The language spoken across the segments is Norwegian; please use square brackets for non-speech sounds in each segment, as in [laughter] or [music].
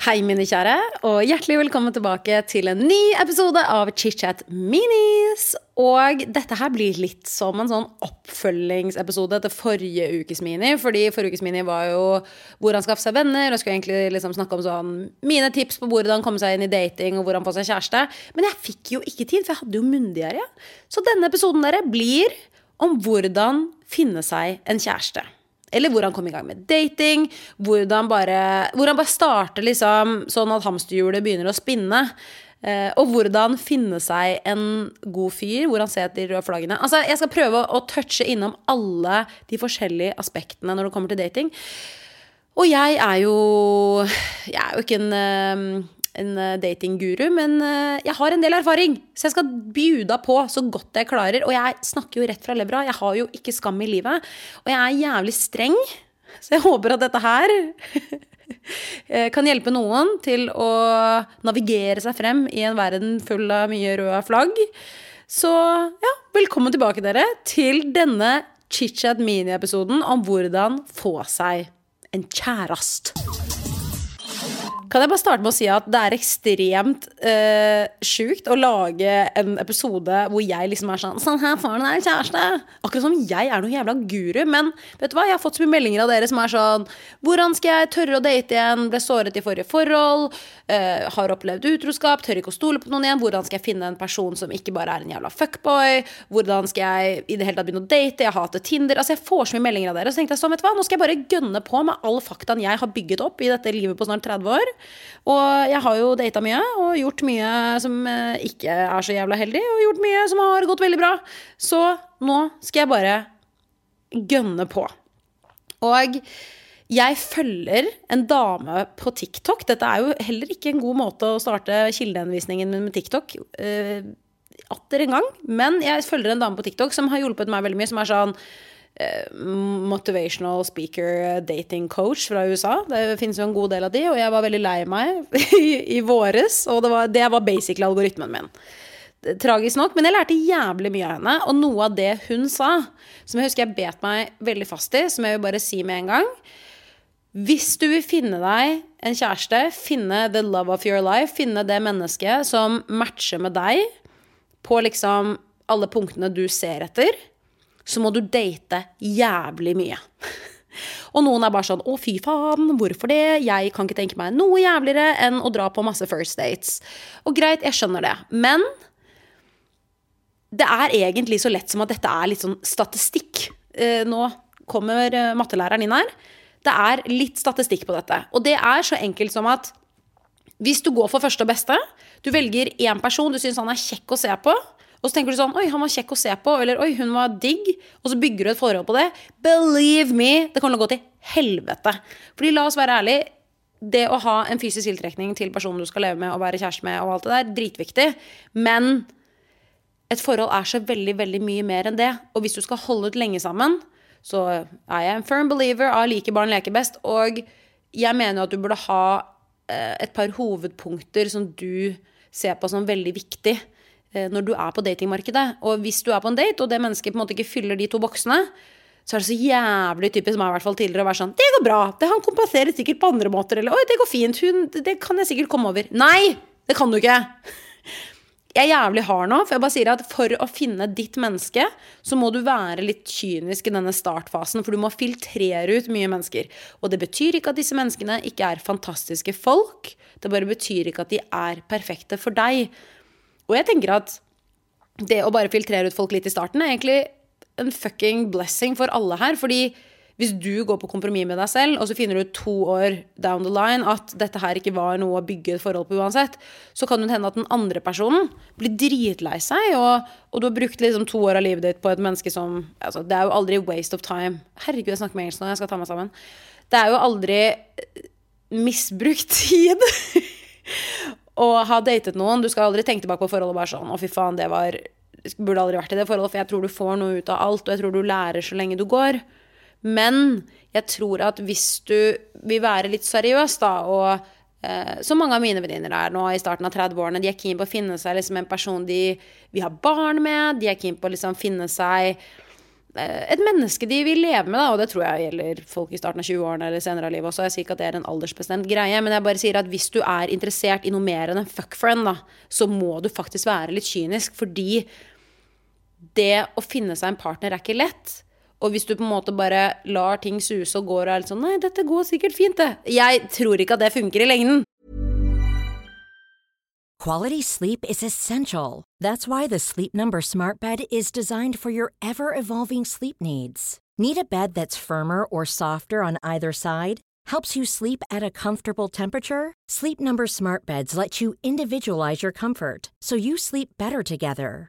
Hei, mine kjære, og hjertelig velkommen tilbake til en ny episode av ChitChat Minis. Og dette her blir litt som en sånn oppfølgingsepisode til forrige ukes mini. Fordi forrige ukes mini var jo hvordan skaffe seg venner, og skulle egentlig liksom snakke om sånn mine tips på hvordan komme seg inn i dating og hvordan få seg kjæreste. Men jeg fikk jo ikke tid, for jeg hadde jo munndiaré. Så denne episoden dere blir om hvordan finne seg en kjæreste. Eller hvor han kom i gang med dating. Hvordan bare, hvordan bare starter liksom sånn at hamsterhjulet begynner å spinne. Eh, og hvordan finne seg en god fyr. Hvordan ser etter røde flaggene. Altså, jeg skal prøve å touche innom alle de forskjellige aspektene når det kommer til dating. Og jeg er jo Jeg er jo ikke en eh, en eh, datingguru, men eh, jeg har en del erfaring. Så jeg skal bjuda på så godt jeg klarer. Og jeg snakker jo rett fra levra. Jeg har jo ikke skam i livet. Og jeg er jævlig streng, [laughs] så jeg håper at dette her [laughs] eh, kan hjelpe noen til å navigere seg frem i en verden full av mye røde flagg. Så ja, velkommen tilbake, dere, til denne chit-chat mini-episoden om hvordan få seg en kjærest. Kan jeg bare starte med å si at det er ekstremt uh, sjukt å lage en episode hvor jeg liksom er sånn Sånn her får du kjæreste. Akkurat som jeg er noen jævla guru. Men vet du hva, jeg har fått så mye meldinger av dere som er sånn Hvordan skal jeg tørre å date igjen? Ble såret i forrige forhold. Uh, har opplevd utroskap. Tør ikke å stole på noen igjen. Hvordan skal jeg finne en person som ikke bare er en jævla fuckboy? Hvordan skal jeg i det hele tatt begynne å date? Jeg hater Tinder. Altså, jeg får så mye meldinger av dere. Så tenkte jeg sånn, vet du hva, nå skal jeg bare gønne på med all faktaen jeg har bygget opp i dette livet på snart 30 år. Og jeg har jo data mye og gjort mye som eh, ikke er så jævla heldig, og gjort mye som har gått veldig bra. Så nå skal jeg bare gønne på. Og jeg følger en dame på TikTok. Dette er jo heller ikke en god måte å starte kildehenvisningen min med TikTok. Uh, atter en gang. Men jeg følger en dame på TikTok som har hjulpet meg veldig mye. Som er sånn Eh, motivational speaker dating coach fra USA. Det finnes jo en god del av de, og jeg var veldig lei meg [laughs] i, i våres. Og det var, det var basically algoritmen min. Tragisk nok, men jeg lærte jævlig mye av henne. Og noe av det hun sa, som jeg husker jeg bet meg veldig fast i, som jeg vil bare si med en gang Hvis du vil finne deg en kjæreste, finne the love of your life, finne det mennesket som matcher med deg på liksom alle punktene du ser etter så må du date jævlig mye. [laughs] Og noen er bare sånn 'Å, fy faen, hvorfor det? Jeg kan ikke tenke meg noe jævligere enn å dra på masse first dates'. Og greit, jeg skjønner det. Men det er egentlig så lett som at dette er litt sånn statistikk. Eh, nå kommer eh, mattelæreren inn her. Det er litt statistikk på dette. Og det er så enkelt som at hvis du går for første og beste, du velger én person du syns han er kjekk å se på, og så tenker du sånn Oi, han var kjekk å se på. Eller oi, hun var digg. Og så bygger du et forhold på det. Believe me, det kommer til å gå til helvete. Fordi la oss være ærlige. Det å ha en fysisk tiltrekning til personen du skal leve med og være kjæreste med, og alt det der, dritviktig. Men et forhold er så veldig, veldig mye mer enn det. Og hvis du skal holde ut lenge sammen, så er jeg en firm believer av like barn leker best. Og jeg mener at du burde ha eh, et par hovedpunkter som du ser på som veldig viktig Eh, når du er på datingmarkedet. Og hvis du er på en date, og det mennesket på en måte ikke fyller de to boksene, så er det så jævlig typisk meg hvert fall tidligere å være sånn Det går bra. Det Han kompenserer sikkert på andre måter. Eller Oi, det går fint. Hun, det kan jeg sikkert komme over. Nei! Det kan du ikke. Jeg er jævlig hard nå, for jeg bare sier at for å finne ditt menneske, så må du være litt kynisk i denne startfasen, for du må filtrere ut mye mennesker. Og det betyr ikke at disse menneskene ikke er fantastiske folk. Det bare betyr ikke at de er perfekte for deg. Og jeg tenker at det å bare filtrere ut folk litt i starten er egentlig en fucking blessing for alle her. Fordi hvis du går på kompromiss med deg selv, og så finner du to år down the line at dette her ikke var noe å bygge et forhold på uansett, så kan det hende at den andre personen blir dritlei seg, og, og, du har brukt liksom to år av livet ditt på et menneske som altså, Det er jo aldri waste of time. Herregud, jeg snakker med engelsk nå, jeg skal ta meg sammen. Det er jo aldri misbrukt [laughs] tid. og ha datet noen. Du skal aldri tenke tilbake på forholdet og bare sånn Å, fy faen, det var Burde aldri vært i det forholdet, for jeg tror du får noe ut av alt, og jeg tror du lærer så lenge du går. Men jeg tror at hvis du vil være litt seriøs, da, og eh, som mange av mine venninner er nå i starten av 30-årene, de er keen på å finne seg liksom en person de vil ha barn med, de er keen på å liksom finne seg eh, et menneske de vil leve med, da, og det tror jeg gjelder folk i starten av 20-årene eller senere av livet også. Jeg sier ikke at det er en aldersbestemt greie, men jeg bare sier at hvis du er interessert i noe mer enn en fuckfriend, da, så må du faktisk være litt kynisk, fordi det å finne seg en partner er ikke lett. Og hvis du på en måte bare lar ting suse og går og er litt sånn Nei, dette går sikkert fint, det. Jeg tror ikke at det funker i lengden. Quality sleep is essential. That's why the Sleep Number Smart Bed is designed for your ever evolving sleep needs. Need a bed that's firmer or softer on either side? Helps you sleep at a comfortable temperature? Sleep Number Smart Beds let you individualize your comfort so you sleep better together.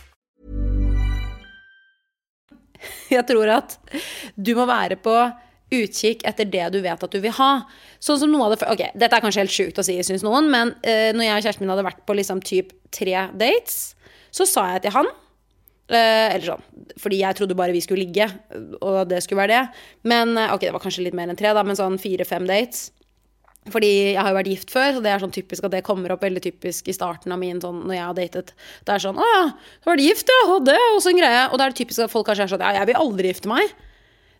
[laughs] Jeg tror at du må være på utkikk etter det du vet at du vil ha. Sånn som noe av det Ok, dette er kanskje helt sjukt å si, syns noen, men uh, når jeg og kjæresten min hadde vært på liksom typ tre dates, så sa jeg til han Uh, Eller sånn, fordi jeg trodde bare vi skulle ligge, og det skulle være det. Men eh, ok, det var kanskje litt mer enn tre, da, men sånn fire-fem dates. Fordi jeg har jo vært gift før, så det er sånn typisk at det kommer opp veldig typisk i starten av min sånn når jeg har datet. Det er sånn 'Å ja, du har vært gift, ja. Og det også en greie.' Og da er det typisk at folk kanskje er sånn 'Ja, jeg vil aldri gifte meg'.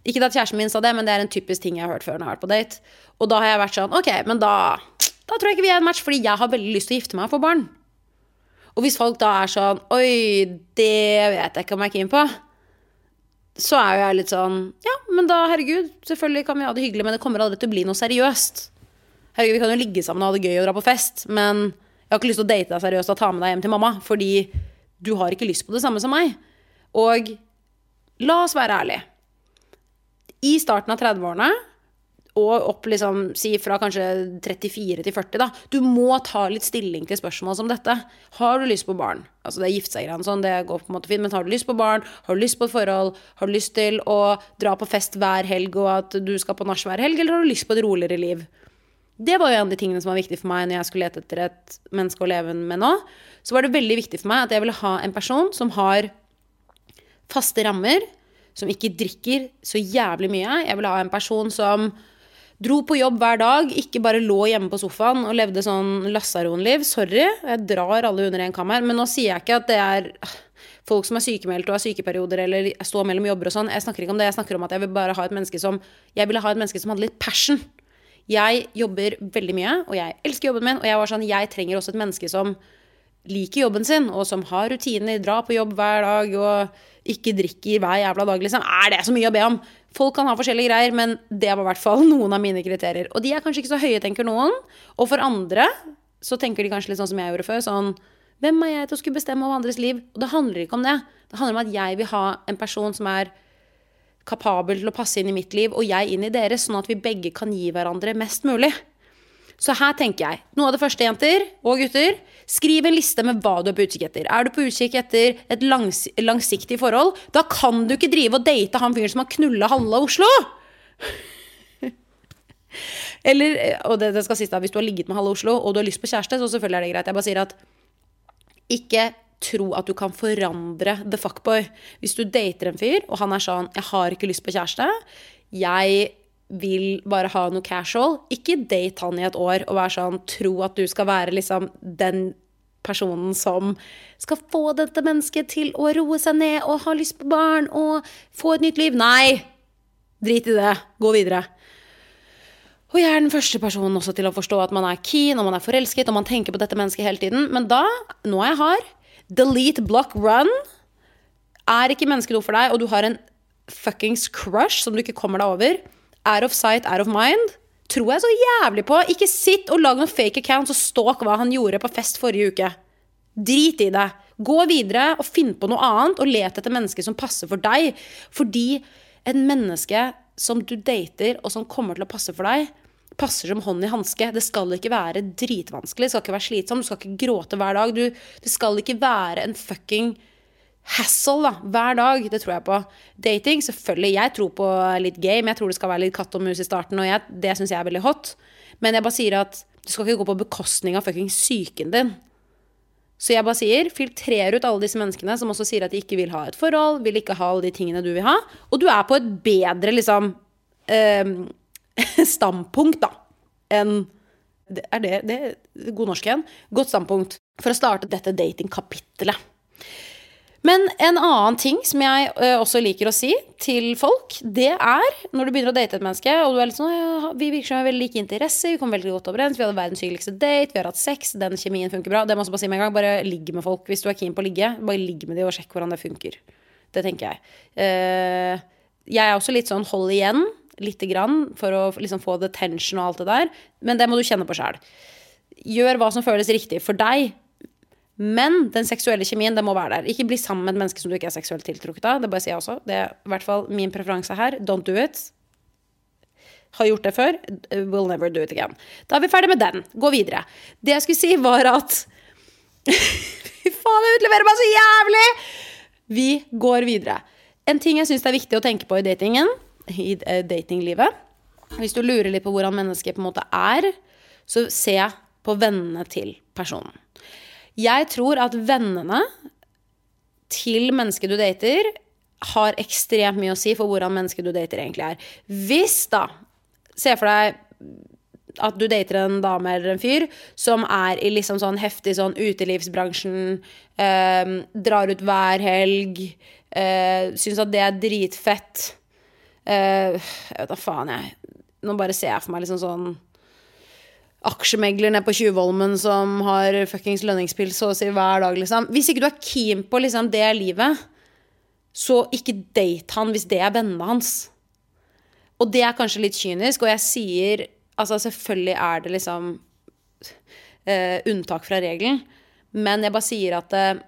Ikke at kjæresten min sa det, men det er en typisk ting jeg har hørt før når jeg har vært på date. Og da har jeg vært sånn 'Ok, men da, da tror jeg ikke vi er en match', fordi jeg har veldig lyst til å gifte meg og få barn. Og hvis folk da er sånn 'Oi, det vet jeg ikke om jeg er keen på', så er jo jeg litt sånn Ja, men da, herregud, selvfølgelig kan vi ha det hyggelig, men det kommer aldri til å bli noe seriøst. Herregud, vi kan jo ligge sammen og ha det gøy og dra på fest, men jeg har ikke lyst til å date deg seriøst og ta med deg hjem til mamma, fordi du har ikke lyst på det samme som meg. Og la oss være ærlige. I starten av 30-årene, og opp liksom, si fra kanskje 34 til 40, da, du må ta litt stilling til spørsmål som dette. Har du lyst på barn? Altså det er gifte seg-greiene sånn, det går på en måte fint, men har du lyst på barn? Har du lyst på et forhold? Har du lyst til å dra på fest hver helg, og at du skal på nach hver helg, eller har du lyst på et roligere liv? Det var jo en av de tingene som var viktig for meg når jeg skulle lete etter et menneske å leve med nå. Så var det veldig viktig for meg at jeg ville ha en person som har faste rammer, som ikke drikker så jævlig mye. Jeg ville ha en person som dro på jobb hver dag, ikke bare lå hjemme på sofaen og levde sånn lasaronliv. Sorry, jeg drar alle under én kam her, men nå sier jeg ikke at det er folk som er sykemeldt og har sykeperioder eller står mellom jobber og sånn. Jeg snakker ikke om det, jeg snakker om at jeg vil bare ha et menneske som Jeg ville ha et menneske som hadde litt passion. Jeg jobber veldig mye, og jeg elsker jobben min. Og jeg var sånn, jeg trenger også et menneske som liker jobben sin, og som har rutiner, drar på jobb hver dag og ikke drikker hver jævla dag, liksom. Er det så mye å be om? Folk kan ha forskjellige greier, men det var i hvert fall [laughs] noen av mine kriterier. Og de er kanskje ikke så høye, tenker noen. Og for andre så tenker de kanskje litt sånn som jeg gjorde før. sånn hvem er jeg til å skulle bestemme over andres liv? Og det handler ikke om det. Det handler om at jeg vil ha en person som er kapabel til å passe inn i mitt liv, og jeg inn i deres, sånn at vi begge kan gi hverandre mest mulig. Så her tenker jeg, noe av det første, jenter og gutter, skriv en liste med hva du er på utkikk etter. Er du på utkikk etter et langs langsiktig forhold, da kan du ikke drive og date han fyren som har knulla halve Oslo! [laughs] Eller, og det, det skal sies da, hvis du har ligget med halve Oslo, og du har lyst på kjæreste, så selvfølgelig er det greit. Jeg bare sier at ikke tro at du kan forandre the fuckboy. Hvis du dater en fyr, og han er sånn 'Jeg har ikke lyst på kjæreste', jeg vil bare ha noe casual. Ikke date han i et år og være sånn, tro at du skal være liksom den personen som skal få dette mennesket til å roe seg ned og ha lyst på barn og få et nytt liv. Nei! Drit i det. Gå videre. Og jeg er den første personen også til å forstå at man er keen og man er forelsket og man tenker på dette mennesket hele tiden. Men da, nå er jeg hard, delete, block, run. Er ikke mennesket noe for deg, og du har en fuckings crush som du ikke kommer deg over, out of sight, out of mind, tror jeg så jævlig på. Ikke sitt og lag noen fake accounts og stalk hva han gjorde på fest forrige uke. Drit i det. Gå videre og finn på noe annet og let etter mennesker som passer for deg. Fordi en menneske som du dater, og som kommer til å passe for deg, passer som hånd i hanske. Det skal ikke være dritvanskelig, det skal ikke være slitsomt, du skal ikke gråte hver dag. Du, det skal ikke være en fucking hassle da, hver dag. Det tror jeg på. Dating, selvfølgelig. Jeg tror på litt game. Jeg tror det skal være litt katt og mus i starten, og jeg, det syns jeg er veldig hot. Men jeg bare sier at du skal ikke gå på bekostning av fucking psyken din. Så jeg bare sier, filtrer ut alle disse menneskene som også sier at de ikke vil ha et forhold, vil ikke ha alle de tingene du vil ha, og du er på et bedre, liksom eh, [laughs] standpunkt, da, enn Er det, det god norsk igjen? Godt standpunkt for å starte dette datingkapittelet. Men en annen ting som jeg også liker å si til folk, det er når du begynner å date et menneske, og du er litt sånn ja, Vi virker som vi har veldig like interesser, vi kommer veldig godt overens, vi hadde verdens hyggeligste date, vi har hatt sex, den kjemien funker bra. Det må jeg bare si med en gang. Bare ligg med folk hvis du er keen på å ligge. Bare ligg med dem og sjekk hvordan det funker. Det tenker jeg. Uh, jeg er også litt sånn hold igjen, lite grann, for å liksom få the tension og alt det der. Men det må du kjenne på sjæl. Gjør hva som føles riktig for deg. Men den seksuelle kjemien det må være der. Ikke bli sammen med et menneske som du ikke er seksuelt tiltrukket av. Det bare sier jeg også. Det er i hvert fall min preferanse her. Don't do it. Har gjort det før. Will never do it again. Da er vi ferdig med den. Gå videre. Det jeg skulle si, var at [laughs] Fy faen, jeg utleverer meg så jævlig! Vi går videre. En ting jeg syns er viktig å tenke på i datingen, i eh, datinglivet Hvis du lurer litt på hvordan mennesket på en måte er, så se på vennene til personen. Jeg tror at vennene til mennesket du dater, har ekstremt mye å si for hvordan mennesket du dater egentlig er. Hvis da Se for deg at du dater en dame eller en fyr som er i liksom sånn heftig sånn utelivsbransjen, eh, drar ut hver helg, eh, syns at det er dritfett. Eh, jeg vet da faen, jeg. Nå bare ser jeg for meg liksom sånn aksjemegler nede på Tjuvholmen som har fuckings lønningspils så å si hver dag, liksom. Hvis ikke du er keen på liksom det livet, så ikke date han hvis det er vennene hans. Og det er kanskje litt kynisk, og jeg sier Altså, selvfølgelig er det liksom uh, unntak fra regelen, men jeg bare sier at eh,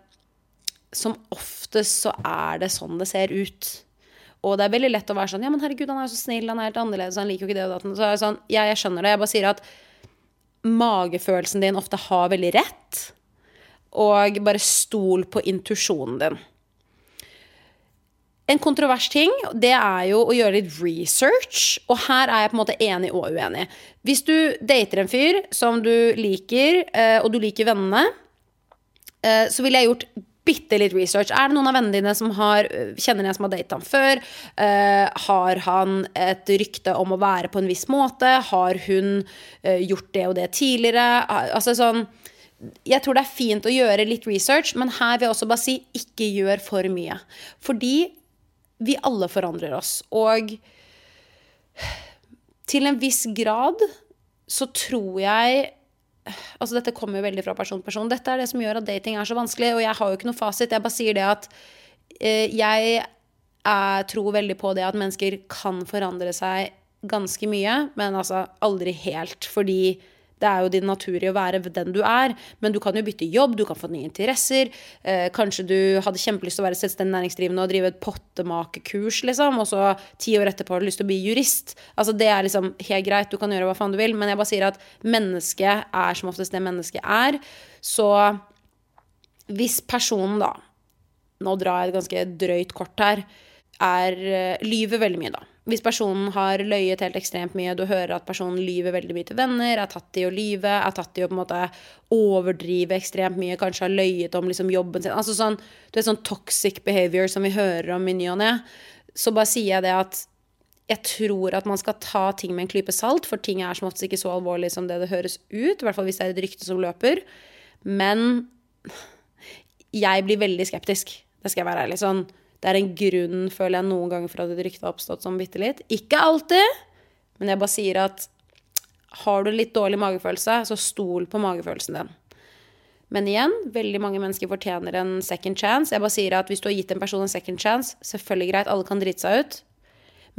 som oftest så er det sånn det ser ut. Og det er veldig lett å være sånn Ja, men herregud, han er jo så snill, han er helt annerledes, han liker jo ikke det og det. Så er jeg sånn Ja, jeg skjønner det. Jeg bare sier at magefølelsen din ofte har veldig rett. Og bare stol på intuisjonen din. En kontrovers ting det er jo å gjøre litt research, og her er jeg på en måte enig og uenig. Hvis du dater en fyr som du liker, eh, og du liker vennene, eh, så ville jeg gjort bitte litt research. Er det noen av vennene dine som har, kjenner en som har datet ham før? Uh, har han et rykte om å være på en viss måte? Har hun uh, gjort det og det tidligere? Uh, altså sånn jeg tror det er fint å gjøre litt research, men her vil jeg også bare si ikke gjør for mye. Fordi vi alle forandrer oss. Og til en viss grad så tror jeg Altså dette kommer jo veldig fra person til person. Dette er det som gjør at dating er så vanskelig, og jeg har jo ikke noe fasit. Jeg bare sier det at eh, jeg er, tror veldig på det at mennesker kan forandre seg ganske mye, men altså aldri helt. Fordi det er jo din natur i å være den du er. Men du kan jo bytte jobb, du kan få nye interesser. Eh, kanskje du hadde kjempelyst til å være selvstendig næringsdrivende og drive et pottemakekurs, liksom. Og så ti år etterpå har du lyst til å bli jurist. Altså Det er liksom helt greit, du kan gjøre hva faen du vil. Men jeg bare sier at mennesket er som oftest det mennesket er. Så hvis personen, da Nå drar jeg et ganske drøyt kort her. Er, eh, lyver veldig mye, da hvis personen har løyet helt ekstremt mye, du hører at personen lyver veldig mye til venner, er tatt i å lyve, er tatt i å på en måte overdrive ekstremt mye, kanskje har løyet om liksom jobben sin Altså sånn, du vet, sånn toxic behavior som vi hører om i ny og ne. Så bare sier jeg det at jeg tror at man skal ta ting med en klype salt, for ting er som oftest ikke så alvorlig som det det høres ut. I hvert fall hvis det er et rykte som løper. Men jeg blir veldig skeptisk. Det skal jeg være ærlig. Sånn, det er en grunn, føler jeg, noen ganger for at et rykte har oppstått som bitte litt. Ikke alltid, men jeg bare sier at har du litt dårlig magefølelse, så stol på magefølelsen din. Men igjen, veldig mange mennesker fortjener en second chance. Jeg bare sier at Hvis du har gitt en person en second chance, selvfølgelig greit, alle kan drite seg ut,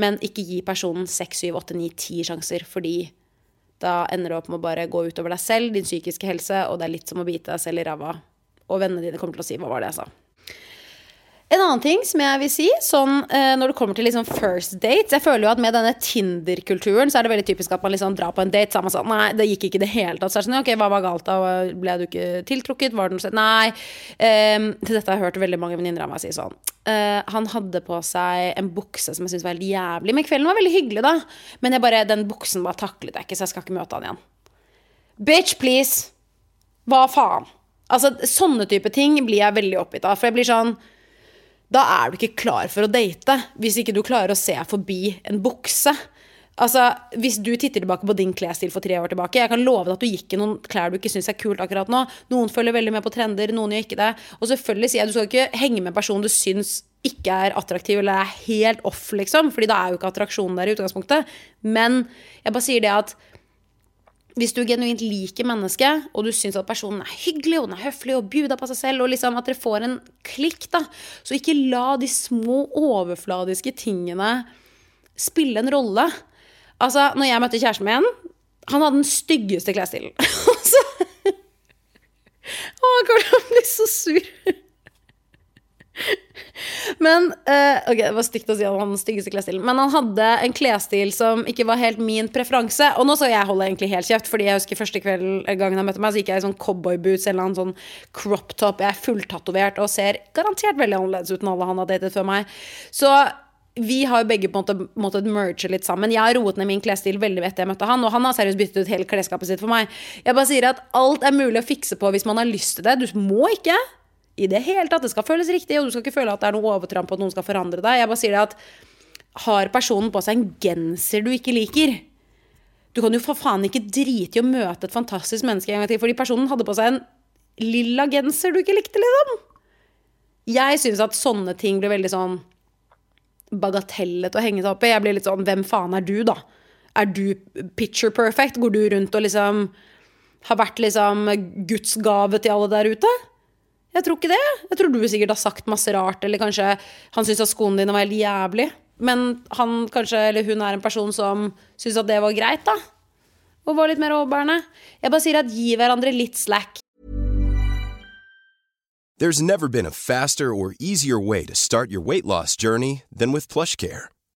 men ikke gi personen 6, 7, 8, 9, 10 sjanser, fordi da ender det opp med å bare gå utover deg selv, din psykiske helse, og det er litt som å bite deg selv i ræva. Og vennene dine kommer til å si 'hva var det jeg sa'? En annen ting som jeg vil si, sånn eh, når det kommer til liksom first dates Jeg føler jo at med denne Tinder-kulturen så er det veldig typisk at man liksom drar på en date, så er man sånn Nei, det gikk ikke i det hele tatt. Så er det sånn, ok, hva var galt da? Ble du ikke tiltrukket? Var det noe sånn? Nei. Um, til dette har jeg hørt veldig mange venninner av meg si sånn. Uh, han hadde på seg en bukse som jeg syntes var helt jævlig. Men kvelden var veldig hyggelig, da. Men jeg bare, den buksen bare taklet jeg ikke, så jeg skal ikke møte han igjen. Bitch, please! Hva faen? Altså, sånne type ting blir jeg veldig oppgitt av. For jeg blir sånn da er du ikke klar for å date. Hvis ikke du klarer å se forbi en bukse. Altså, Hvis du titter tilbake på din klesstil for tre år tilbake Jeg kan love deg at du gikk i noen klær du ikke syns er kult akkurat nå. Noen følger veldig med på trender, noen gjør ikke det. Og selvfølgelig sier jeg du skal ikke henge med en person du syns ikke er attraktiv eller er helt off, liksom. Fordi da er jo ikke attraksjonen der i utgangspunktet. Men jeg bare sier det at hvis du genuint liker mennesket, og du syns at personen er hyggelig og den er høflig og bjuda på seg selv, og liksom at dere får en klikk, da, så ikke la de små overfladiske tingene spille en rolle. Altså, når jeg møtte kjæresten min, han hadde den styggeste klesstilen. [laughs] Å, han kommer til å bli så sur. Men uh, Ok, det var stygt å si om han hadde styggeste klesstil, Men han hadde en klesstil som ikke var helt min preferanse. Og nå skal jeg holde egentlig helt kjeft, Fordi jeg husker første kveld gangen han møtte meg, så gikk jeg i sånn cowboyboots eller en sånn crop top. Jeg er fulltatovert og ser garantert veldig annerledes ut enn alle han har datet før meg. Så vi har jo begge på en måte måttet merge litt sammen. Jeg har roet ned min klesstil veldig etter jeg møtte han, og han har seriøst byttet ut hele klesskapet sitt for meg. Jeg bare sier at alt er mulig å fikse på hvis man har lyst til det. Du må ikke i det hele tatt. Det skal føles riktig, og du skal ikke føle at det er noe overtramp og at noen skal forandre deg. Jeg bare sier det at har personen på seg en genser du ikke liker Du kan jo for faen ikke drite i å møte et fantastisk menneske en gang til, fordi personen hadde på seg en lilla genser du ikke likte, liksom. Jeg syns at sånne ting blir veldig sånn bagatellet å henge seg opp i. Jeg blir litt sånn Hvem faen er du, da? Er du picture perfect? Går du rundt og liksom har vært liksom Guds til alle der ute? Jeg tror ikke det. Jeg tror du sikkert har sagt masse rart, eller kanskje han syns at skoene dine var helt jævlig. Men han kanskje, eller hun er en person som syns at det var greit, da. Og var litt mer overbærende. Jeg bare sier at gi hverandre litt slack. There's never been a faster or easier way to start your weight loss journey than with PlushCare.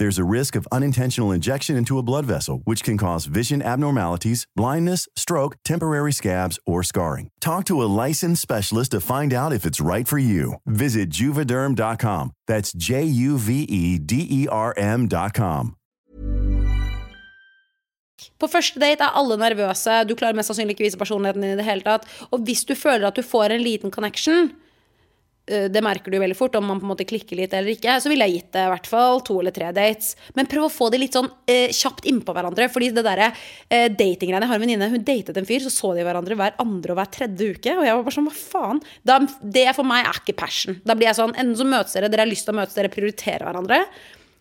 There's a risk of unintentional injection into a blood vessel, which can cause vision abnormalities, blindness, stroke, temporary scabs, or scarring. Talk to a licensed specialist to find out if it's right for you. Visit juvederm.com. That's J U V E D E R M.com. På første date er alle nervøse, du klarer mest sannsynlig ikke vise personligheten din i det hele tatt. Og hvis du føler at du får en liten connection, det merker du veldig fort om man på en måte klikker litt eller ikke, så ville jeg gitt det i hvert fall to eller tre dates. Men prøv å få de litt sånn eh, kjapt innpå hverandre. Fordi det derre eh, datinggreiene Jeg har en venninne, hun datet en fyr, så så de hverandre hver andre og hver tredje uke. Og jeg var bare sånn, hva faen? Da, det for meg er ikke passion. Da blir jeg sånn, enten så møtes dere, dere har lyst til å møtes, dere prioriterer hverandre.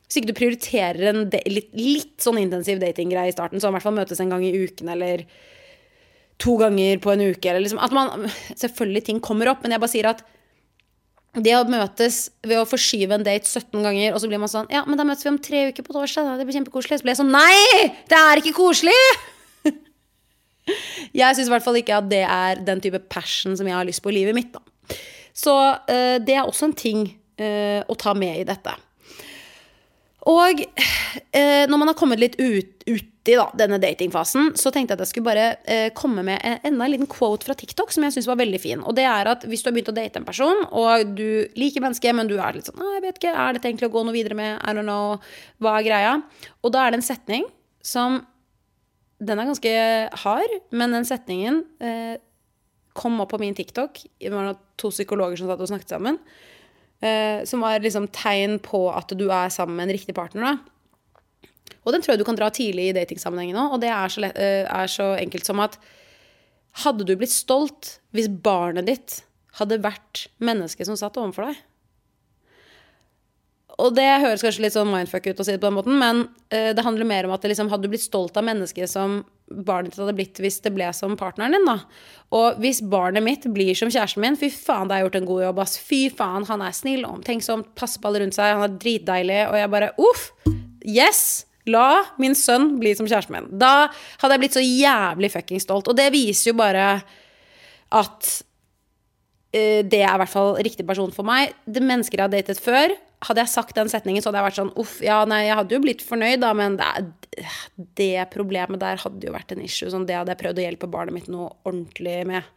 Hvis ikke du prioriterer en litt, litt sånn intensiv datinggreie i starten, så i hvert fall møtes en gang i uken eller to ganger på en uke. Eller liksom, at man, selvfølgelig ting kommer opp, men jeg bare sier at det å møtes ved å forskyve en date 17 ganger, og så blir man sånn Ja, men da møtes vi om tre uker på torsdag. Da. Det blir kjempekoselig. Så blir jeg sånn Nei! Det er ikke koselig! [laughs] jeg syns i hvert fall ikke at det er den type passion som jeg har lyst på i livet mitt. Da. Så uh, det er også en ting uh, å ta med i dette. Og uh, når man har kommet litt ut, uti da, denne datingfasen, så tenkte jeg at jeg skulle bare eh, komme med en, enda en liten quote fra TikTok som jeg syns var veldig fin. Og det er at hvis du har begynt å date en person, og du liker mennesket, men du er litt sånn jeg vet ikke, Er dette egentlig å gå noe videre med? I don't know. Hva er greia? Og da er det en setning som Den er ganske hard, men den setningen eh, kom opp på min TikTok. Det var to psykologer som satt og snakket sammen. Eh, som var liksom tegn på at du er sammen med en riktig partner. Da. Og den tror jeg du kan dra tidlig i datingsammenhengen òg. Og det er så, lett, eh, er så enkelt som at hadde du blitt stolt hvis barnet ditt hadde vært mennesket som satt overfor deg? Og det høres kanskje litt sånn mindfuck ut å si det på den måten, men uh, det handler mer om at liksom hadde blitt stolt av mennesket som barnet ditt hadde blitt hvis det ble som partneren din, da. Og hvis barnet mitt blir som kjæresten min, fy faen, det har gjort en god jobb, ass. Fy faen, han er snill, omtenksom, passer på alle rundt seg, han er dritdeilig, og jeg bare uff, yes! La min sønn bli som kjæresten min. Da hadde jeg blitt så jævlig fucking stolt. Og det viser jo bare at uh, det er i hvert fall riktig person for meg. Det mennesker jeg har datet før, hadde jeg sagt den setningen, så hadde jeg vært sånn Uff, ja, nei, jeg hadde jo blitt fornøyd, da, men det, det problemet der hadde jo vært en issue. Sånn, det hadde jeg prøvd å hjelpe barnet mitt noe ordentlig med.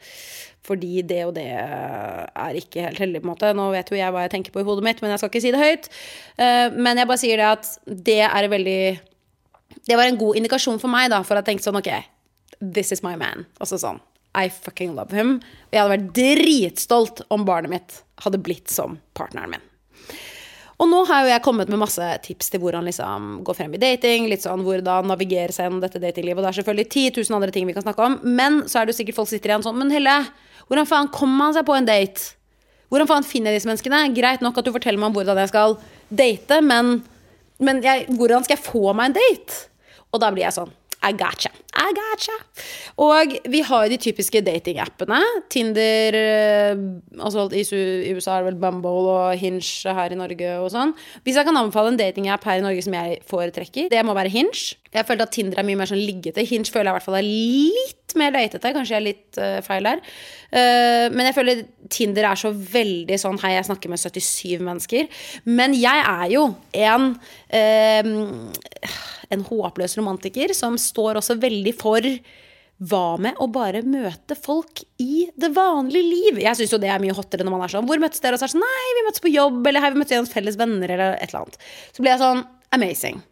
Fordi det og det er ikke helt heldig, på en måte. Nå vet jo jeg hva jeg tenker på i hodet mitt, men jeg skal ikke si det høyt. Uh, men jeg bare sier det at det er veldig Det var en god indikasjon for meg, da, for å tenke sånn OK, this is my man. Altså sånn. I fucking love him. Og jeg hadde vært dritstolt om barnet mitt hadde blitt som partneren min. Og nå har jo jeg kommet med masse tips til hvordan liksom gå frem i dating. Litt sånn hvordan navigere seg gjennom dette datinglivet. Og det er selvfølgelig 10 000 andre ting vi kan snakke om. Men så er det jo sikkert folk sitter igjen sånn Men Helle, hvordan faen kommer man seg på en date? Hvordan faen finner jeg disse menneskene? Greit nok at du forteller meg om hvordan jeg skal date, men, men jeg, hvordan skal jeg få meg en date? Og da blir jeg sånn i gotcha. I gotcha. Og vi har de typiske datingappene. Tinder eh, altså I USA er det vel Bumble og Hinge her i Norge og sånn. Hvis jeg kan anbefale en datingapp her i Norge som jeg foretrekker, det må være Hinge. Jeg følte at Tinder er mye mer sånn liggete. Hinge føler jeg i hvert fall er litt mer løytete. Kanskje jeg er litt uh, feil her. Uh, men jeg føler Tinder er så veldig sånn Hei, jeg snakker med 77 mennesker. Men jeg er jo en uh, en håpløs romantiker som står også veldig for hva med å bare møte folk i det vanlige liv? Jeg syns jo det er mye hottere når man er sånn Hvor møttes dere? Og så er sånn Nei, vi møttes på jobb, eller hei, vi møttes gjennom felles venner, eller et eller annet. Så blir jeg sånn Amazing.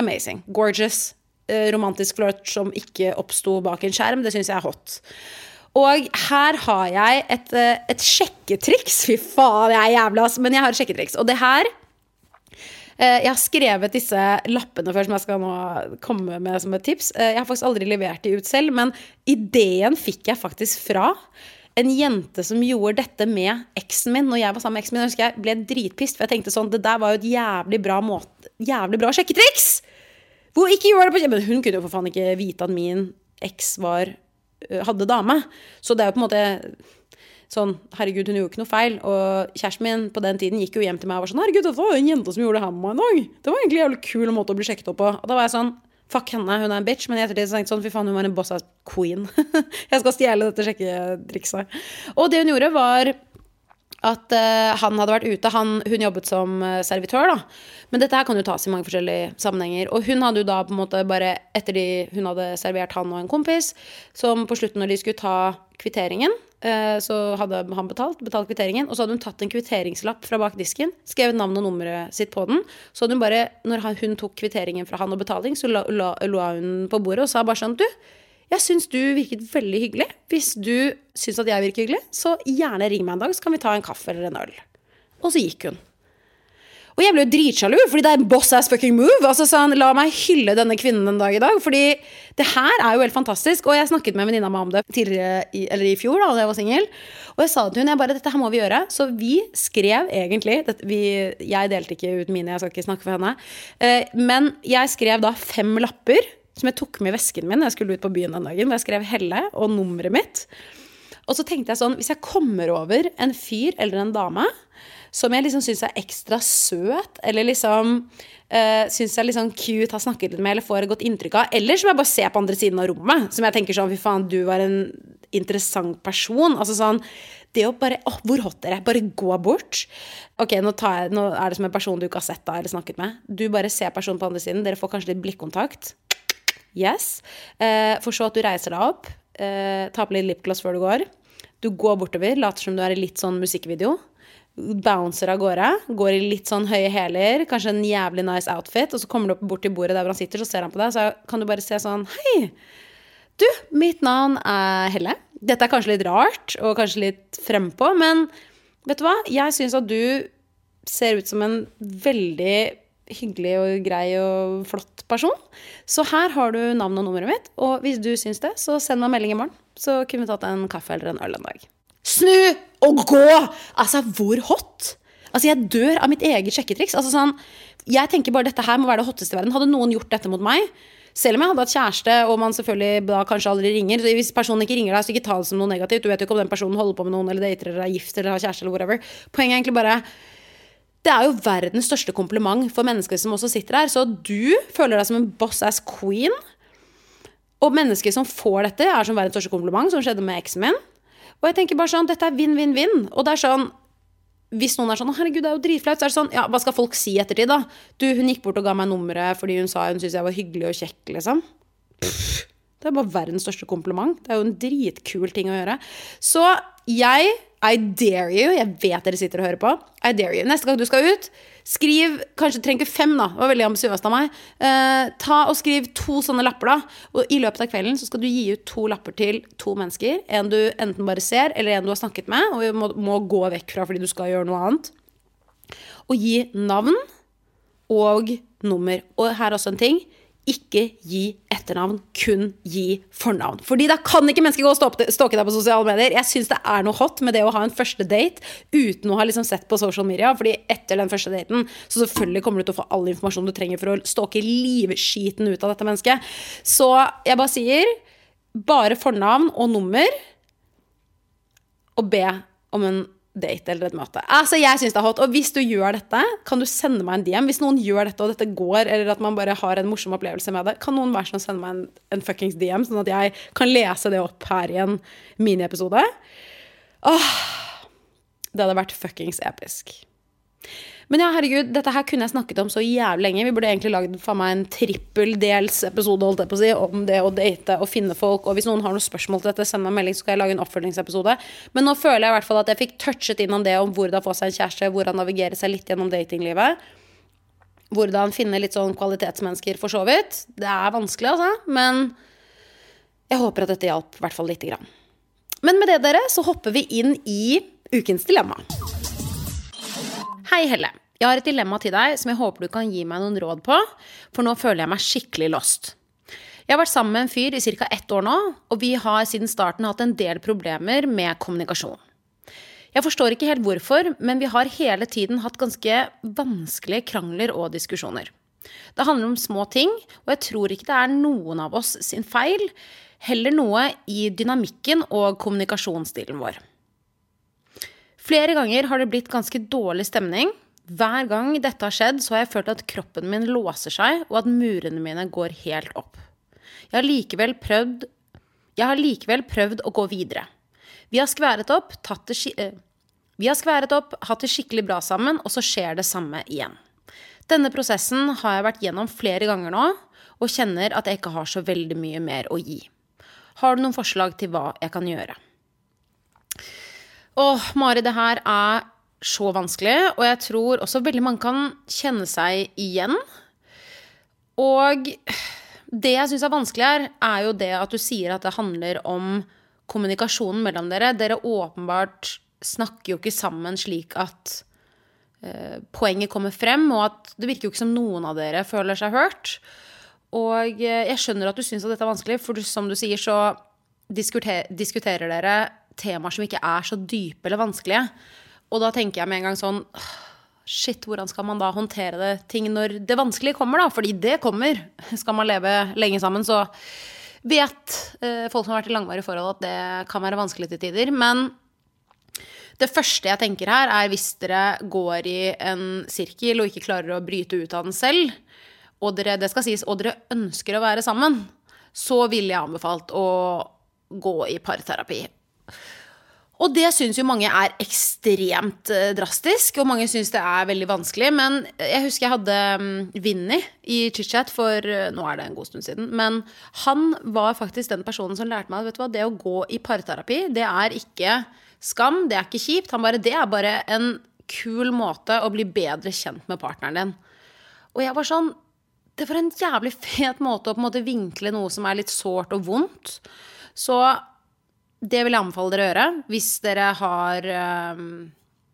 Amazing. Gorgeous. Eh, romantisk flørt som ikke oppsto bak en skjerm. Det syns jeg er hot. Og her har jeg et, eh, et sjekketriks. [laughs] Fy faen, jeg er jævla. Men jeg har et sjekketriks. Og det her Eh, jeg har skrevet disse lappene før som jeg skal nå komme med som et tips. Jeg har faktisk aldri levert de ut selv, men ideen fikk jeg faktisk fra en jente som gjorde dette med eksen min når jeg var sammen med eksen min. Jeg husker jeg ble dritpist, for jeg tenkte sånn Det der var jo et jævlig bra, måte, jævlig bra sjekketriks! Hvor ikke gjør det på Men hun kunne jo for faen ikke vite at min eks var eh, hadde dame. Så det er jo på en måte sånn Herregud, hun gjorde ikke noe feil. Og kjæresten min på den tiden gikk jo hjem til meg og var sånn Herregud, det var en jente som gjorde det her med meg en dag. Det var egentlig en jævlig kul måte å bli sjekket opp på. Og da var jeg sånn Fuck henne, hun er en bitch. Men i ettertid tenkte jeg sånn, fy faen, hun var en boss ass queen. [laughs] jeg skal stjele dette sjekketrikset. Og det hun gjorde, var at uh, han hadde vært ute. Han, hun jobbet som eh, servitør, da. Men dette her kan jo tas i mange forskjellige sammenhenger. Og hun hadde jo da på en måte bare etter de hun hadde servert han og en kompis, som på slutten når de skulle ta kvitteringen, uh, så hadde han betalt, betalt kvitteringen, og så hadde hun tatt en kvitteringslapp fra bak disken, skrevet navnet og nummeret sitt på den. Så hadde hun bare, når hun tok kvitteringen fra han og betaling, så la, la, la hun på bordet og sa bare sånn Du, jeg syns du virket veldig hyggelig. Hvis du syns at jeg virker hyggelig, så gjerne ring meg en dag, så kan vi ta en kaffe eller en øl. Og så gikk hun. Og jeg ble jo dritsjalu, fordi det er en boss ass fucking move. Altså sånn, La meg hylle denne kvinnen en dag i dag, fordi det her er jo helt fantastisk. Og jeg snakket med venninna mi om det tidligere, i, eller i fjor, da jeg var singel. Og jeg sa til hun jeg bare, dette her må vi gjøre. Så vi skrev egentlig dette, vi, Jeg delte ikke ut mine, jeg skal ikke snakke for henne. Eh, men jeg skrev da fem lapper som jeg tok med i vesken min da jeg skulle ut på byen den dagen. Hvor jeg skrev Helle og nummeret mitt. Og så tenkte jeg sånn, hvis jeg kommer over en fyr eller en dame som jeg liksom syns er ekstra søt, eller liksom uh, syns er liksom cute, har snakket litt med, eller får et godt inntrykk av, eller som jeg bare ser på andre siden av rommet, som jeg tenker sånn Fy faen, du var en interessant person. Altså sånn det å bare Å, hvor hot er jeg? Bare gå bort. Ok, nå, jeg, nå, er det som en person du ikke har sett da, eller snakket med. Du bare ser personen på andre siden. Dere får kanskje litt blikkontakt. Yes. Eh, for så at du reiser deg opp, eh, tar på litt lipgloss før du går. Du går bortover, later som du er i litt sånn musikkvideo. Bouncer av gårde. Går i litt sånn høye hæler, kanskje en jævlig nice outfit. Og så kommer du opp bort til bordet der hvor han sitter, så ser han på deg, så kan du bare se sånn Hei, du, mitt navn er Helle. Dette er kanskje litt rart og kanskje litt frempå, men vet du hva? Jeg syns at du ser ut som en veldig hyggelig og grei og flott person. Så her har du navnet og nummeret mitt, og hvis du syns det, så send meg en melding i morgen. Så kunne vi tatt en kaffe eller en øl en dag. Snu og gå! Altså, hvor hot? Altså, jeg dør av mitt eget sjekketriks. Altså, sånn, jeg tenker bare dette her må være det hotteste i verden. Hadde noen gjort dette mot meg, selv om jeg hadde hatt kjæreste, og man selvfølgelig da kanskje aldri ringer så Hvis personen ikke ringer deg, så ikke ta det som noe negativt. Du vet jo ikke om den personen holder på med noen, eller dater, eller er gift, eller har kjæreste, eller whatever. Poenget er egentlig bare det er jo verdens største kompliment for mennesker som også sitter her. Så du føler deg som en boss ass queen. Og mennesker som får dette, er som verdens største kompliment, som skjedde med eksen min. Og jeg tenker bare sånn, dette er vinn-vinn-vinn. Og det er sånn hvis noen er sånn 'herregud, det er jo dritflaut', så er det sånn Ja, hva skal folk si ettertid, da? Du, hun gikk bort og ga meg nummeret fordi hun sa hun syntes jeg var hyggelig og kjekk, liksom. Det er bare verdens største kompliment. Det er jo en dritkul ting å gjøre. Så jeg i dare you. Jeg vet dere sitter og hører på. I dare you. Neste gang du skal ut, skriv Kanskje trenger fem, da. Det var veldig ambisiøst av meg. Uh, ta og Skriv to sånne lapper, da. Og i løpet av kvelden så skal du gi ut to lapper til to mennesker. En du enten bare ser, eller en du har snakket med, og må, må gå vekk fra fordi du skal gjøre noe annet. Og gi navn og nummer. Og her er også en ting ikke gi etternavn, kun gi fornavn. Fordi da kan ikke mennesker gå og stalke deg på sosiale medier. Jeg syns det er noe hot med det å ha en første date uten å ha liksom sett på social media. Fordi etter den første daten så selvfølgelig kommer du til å få all informasjon du trenger for å stalke livskiten ut av dette mennesket. Så jeg bare sier bare fornavn og nummer, og be om en date eller et møte. Altså, jeg synes det er hot. Og hvis du gjør dette, kan du sende meg en DM. Hvis noen gjør dette, og dette går, eller at man bare har en morsom opplevelse med det, kan noen være sånn sende meg en, en fuckings DM, sånn at jeg kan lese det opp her i en miniepisode? Åh, det hadde vært fuckings episk. Men ja, herregud, dette her kunne jeg snakket om så jævlig lenge. Vi burde egentlig lagd en trippeldels-episode holdt jeg på å si, om det å date og finne folk. Og hvis noen har noen spørsmål til dette, send meg en melding, så skal jeg lage en oppfølgingsepisode. Men nå føler jeg i hvert fall at jeg fikk touchet innom det om hvordan få seg en kjæreste, hvordan navigere seg litt gjennom datinglivet. Hvordan finne litt sånn kvalitetsmennesker, for så vidt. Det er vanskelig, altså. Men jeg håper at dette hjalp i hvert fall lite grann. Men med det, dere, så hopper vi inn i ukens dilemma. Hei, Helle. Jeg har et dilemma til deg som jeg håper du kan gi meg noen råd på, for nå føler jeg meg skikkelig lost. Jeg har vært sammen med en fyr i ca. ett år nå, og vi har siden starten hatt en del problemer med kommunikasjon. Jeg forstår ikke helt hvorfor, men vi har hele tiden hatt ganske vanskelige krangler og diskusjoner. Det handler om små ting, og jeg tror ikke det er noen av oss sin feil, heller noe i dynamikken og kommunikasjonsstilen vår. Flere ganger har det blitt ganske dårlig stemning. Hver gang dette har skjedd, så har jeg følt at kroppen min låser seg, og at murene mine går helt opp. Jeg har likevel prøvd, har likevel prøvd å gå videre. Vi har skværet opp, tatt det, uh, Vi har skværet opp, hatt det skikkelig bra sammen, og så skjer det samme igjen. Denne prosessen har jeg vært gjennom flere ganger nå, og kjenner at jeg ikke har så veldig mye mer å gi. Har du noen forslag til hva jeg kan gjøre? Åh, Mari, det her er så vanskelig, og jeg tror også veldig mange kan kjenne seg igjen. Og det jeg syns er vanskelig her, er jo det at du sier at det handler om kommunikasjonen mellom dere. Dere åpenbart snakker jo ikke sammen slik at eh, poenget kommer frem, og at det virker jo ikke som noen av dere føler seg hørt. Og eh, jeg skjønner at du syns at dette er vanskelig, for som du sier, så diskuter diskuterer dere temaer som ikke er så dype eller vanskelige. Og da tenker jeg med en gang sånn Shit, hvordan skal man da håndtere det ting når det vanskelige kommer, da? Fordi det kommer. Skal man leve lenge sammen, så vet eh, folk som har vært i langvarige forhold, at det kan være vanskelig til tider. Men det første jeg tenker her, er hvis dere går i en sirkel og ikke klarer å bryte ut av den selv, og dere, det skal sies, og dere ønsker å være sammen, så ville jeg anbefalt å gå i parterapi. Og det syns jo mange er ekstremt eh, drastisk, og mange syns det er veldig vanskelig. Men jeg husker jeg hadde mm, Vinni i chit-chat for eh, nå er det en god stund siden. Men han var faktisk den personen som lærte meg at det å gå i parterapi, det er ikke skam, det er ikke kjipt. Han bare, det er bare en kul måte å bli bedre kjent med partneren din. Og jeg var sånn Det var en jævlig fet måte å på en måte vinkle noe som er litt sårt og vondt. Så det vil jeg anbefale dere å gjøre hvis dere har ehm,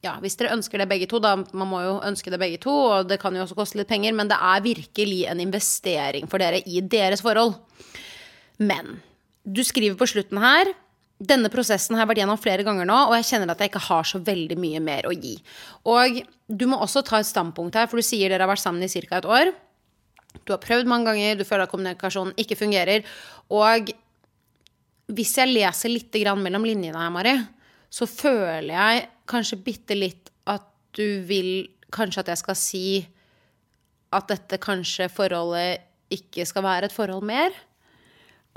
ja, hvis dere ønsker det begge to, da man må jo ønske det begge to, og det kan jo også koste litt penger, men det er virkelig en investering for dere i deres forhold. Men du skriver på slutten her denne prosessen har jeg vært gjennom flere ganger nå, og jeg kjenner at jeg ikke har så veldig mye mer å gi. Og du må også ta et standpunkt her, for du sier dere har vært sammen i ca. et år. Du har prøvd mange ganger, du føler at kommunikasjonen ikke fungerer. Og hvis jeg leser litt mellom linjene her, Mari, så føler jeg kanskje bitte litt at du vil kanskje at jeg skal si at dette kanskje forholdet ikke skal være et forhold mer.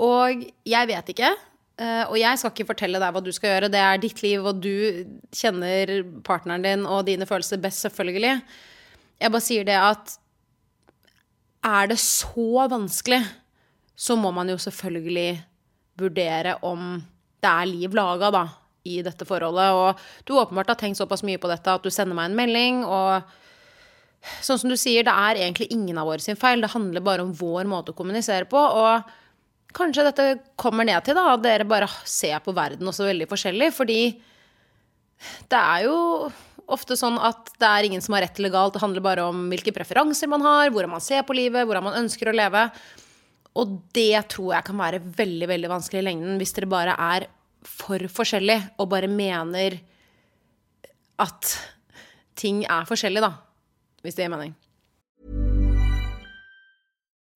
Og jeg vet ikke. Eh, og jeg skal ikke fortelle deg hva du skal gjøre. Det er ditt liv, og du kjenner partneren din og dine følelser best, selvfølgelig. Jeg bare sier det at er det så vanskelig, så må man jo selvfølgelig vurdere om det er liv laga, da, i dette forholdet. Og du åpenbart har tenkt såpass mye på dette at du sender meg en melding, og sånn som du sier, det er egentlig ingen av våre sin feil. Det handler bare om vår måte å kommunisere på. Og kanskje dette kommer ned til da, at dere bare ser på verden også veldig forskjellig. Fordi det er jo ofte sånn at det er ingen som har rett eller galt. Det handler bare om hvilke preferanser man har, hvordan man ser på livet, hvordan man ønsker å leve. Og det tror jeg kan være veldig veldig vanskelig i lengden hvis dere bare er for forskjellige og bare mener at ting er forskjellig, da. Hvis det gir mening.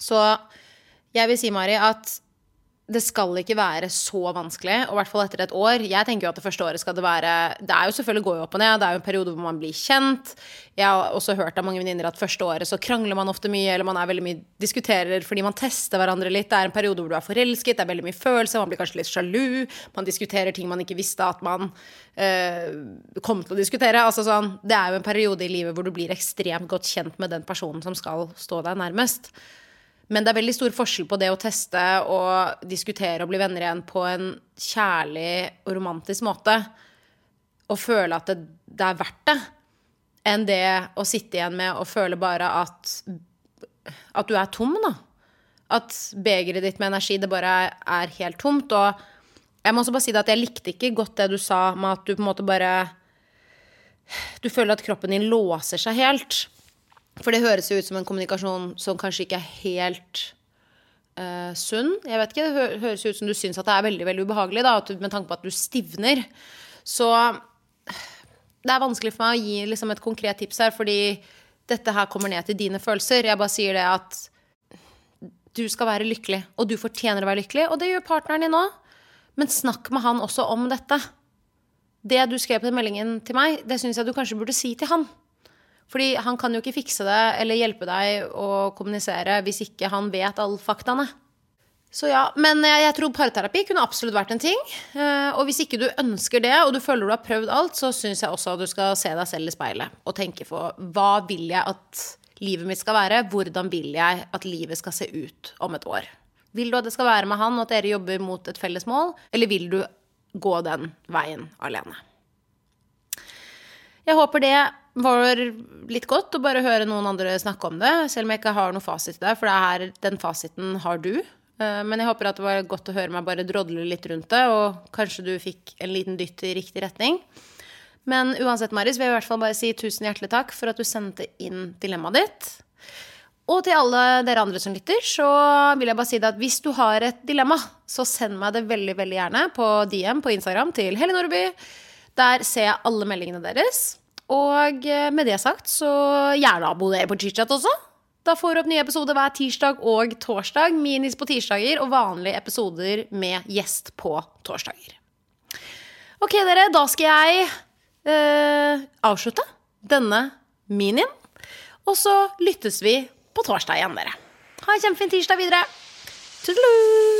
Så jeg vil si, Mari, at det skal ikke være så vanskelig, og i hvert fall etter et år. Jeg tenker jo at det første året skal det være Det er jo selvfølgelig går jo opp og ned, det er jo en periode hvor man blir kjent. Jeg har også hørt av mange venninner at første året så krangler man ofte mye, eller man er veldig mye diskuterer fordi man tester hverandre litt. Det er en periode hvor du er forelsket, det er veldig mye følelser, man blir kanskje litt sjalu. Man diskuterer ting man ikke visste at man øh, kom til å diskutere. Altså sånn, det er jo en periode i livet hvor du blir ekstremt godt kjent med den personen som skal stå deg nærmest. Men det er veldig stor forskjell på det å teste og diskutere og bli venner igjen på en kjærlig og romantisk måte, og føle at det, det er verdt det, enn det å sitte igjen med og føle bare at, at du er tom, da. At begeret ditt med energi, det bare er helt tomt. Og jeg må også bare si det at jeg likte ikke godt det du sa med at du på en måte bare Du føler at kroppen din låser seg helt. For det høres jo ut som en kommunikasjon som kanskje ikke er helt uh, sunn. Jeg vet ikke, Det høres ut som du syns at det er veldig veldig ubehagelig, da, med tanke på at du stivner. Så det er vanskelig for meg å gi liksom, et konkret tips her, fordi dette her kommer ned til dine følelser. Jeg bare sier det at du skal være lykkelig, og du fortjener å være lykkelig. Og det gjør partneren din òg. Men snakk med han også om dette. Det du skrev på den meldingen til meg, det syns jeg du kanskje burde si til han. Fordi han kan jo ikke fikse det eller hjelpe deg å kommunisere hvis ikke han vet alle faktaene. Så ja, Men jeg tror parterapi kunne absolutt vært en ting. Eh, og hvis ikke du ønsker det, og du føler du har prøvd alt, så syns jeg også at du skal se deg selv i speilet og tenke på hva vil jeg at livet mitt skal være? Hvordan vil jeg at livet skal se ut om et år? Vil du at det skal være med han, og at dere jobber mot et felles mål? Eller vil du gå den veien alene? Jeg håper det var litt godt å bare høre noen andre snakke om det, selv om jeg ikke har noen fasit til det, for det er, den fasiten har du. Eh, men jeg håper at det var godt å høre meg bare drodle litt rundt det, og kanskje du fikk en liten dytt i riktig retning. Men uansett, Maris, vil jeg i hvert fall bare si tusen hjertelig takk for at du sendte inn dilemmaet ditt. Og til alle dere andre som lytter, så vil jeg bare si det at hvis du har et dilemma, så send meg det veldig, veldig gjerne på DM på Instagram til Helle Nordby. Der ser jeg alle meldingene deres. Og eh, med det sagt, så gjerne abonner på ChitChat også. Da får du opp nye episoder hver tirsdag og torsdag. Minis på tirsdager og vanlige episoder med gjest på torsdager. Ok, dere, da skal jeg eh, avslutte denne minien. Og så lyttes vi på torsdag igjen, dere. Ha en kjempefin tirsdag videre. Tudelu!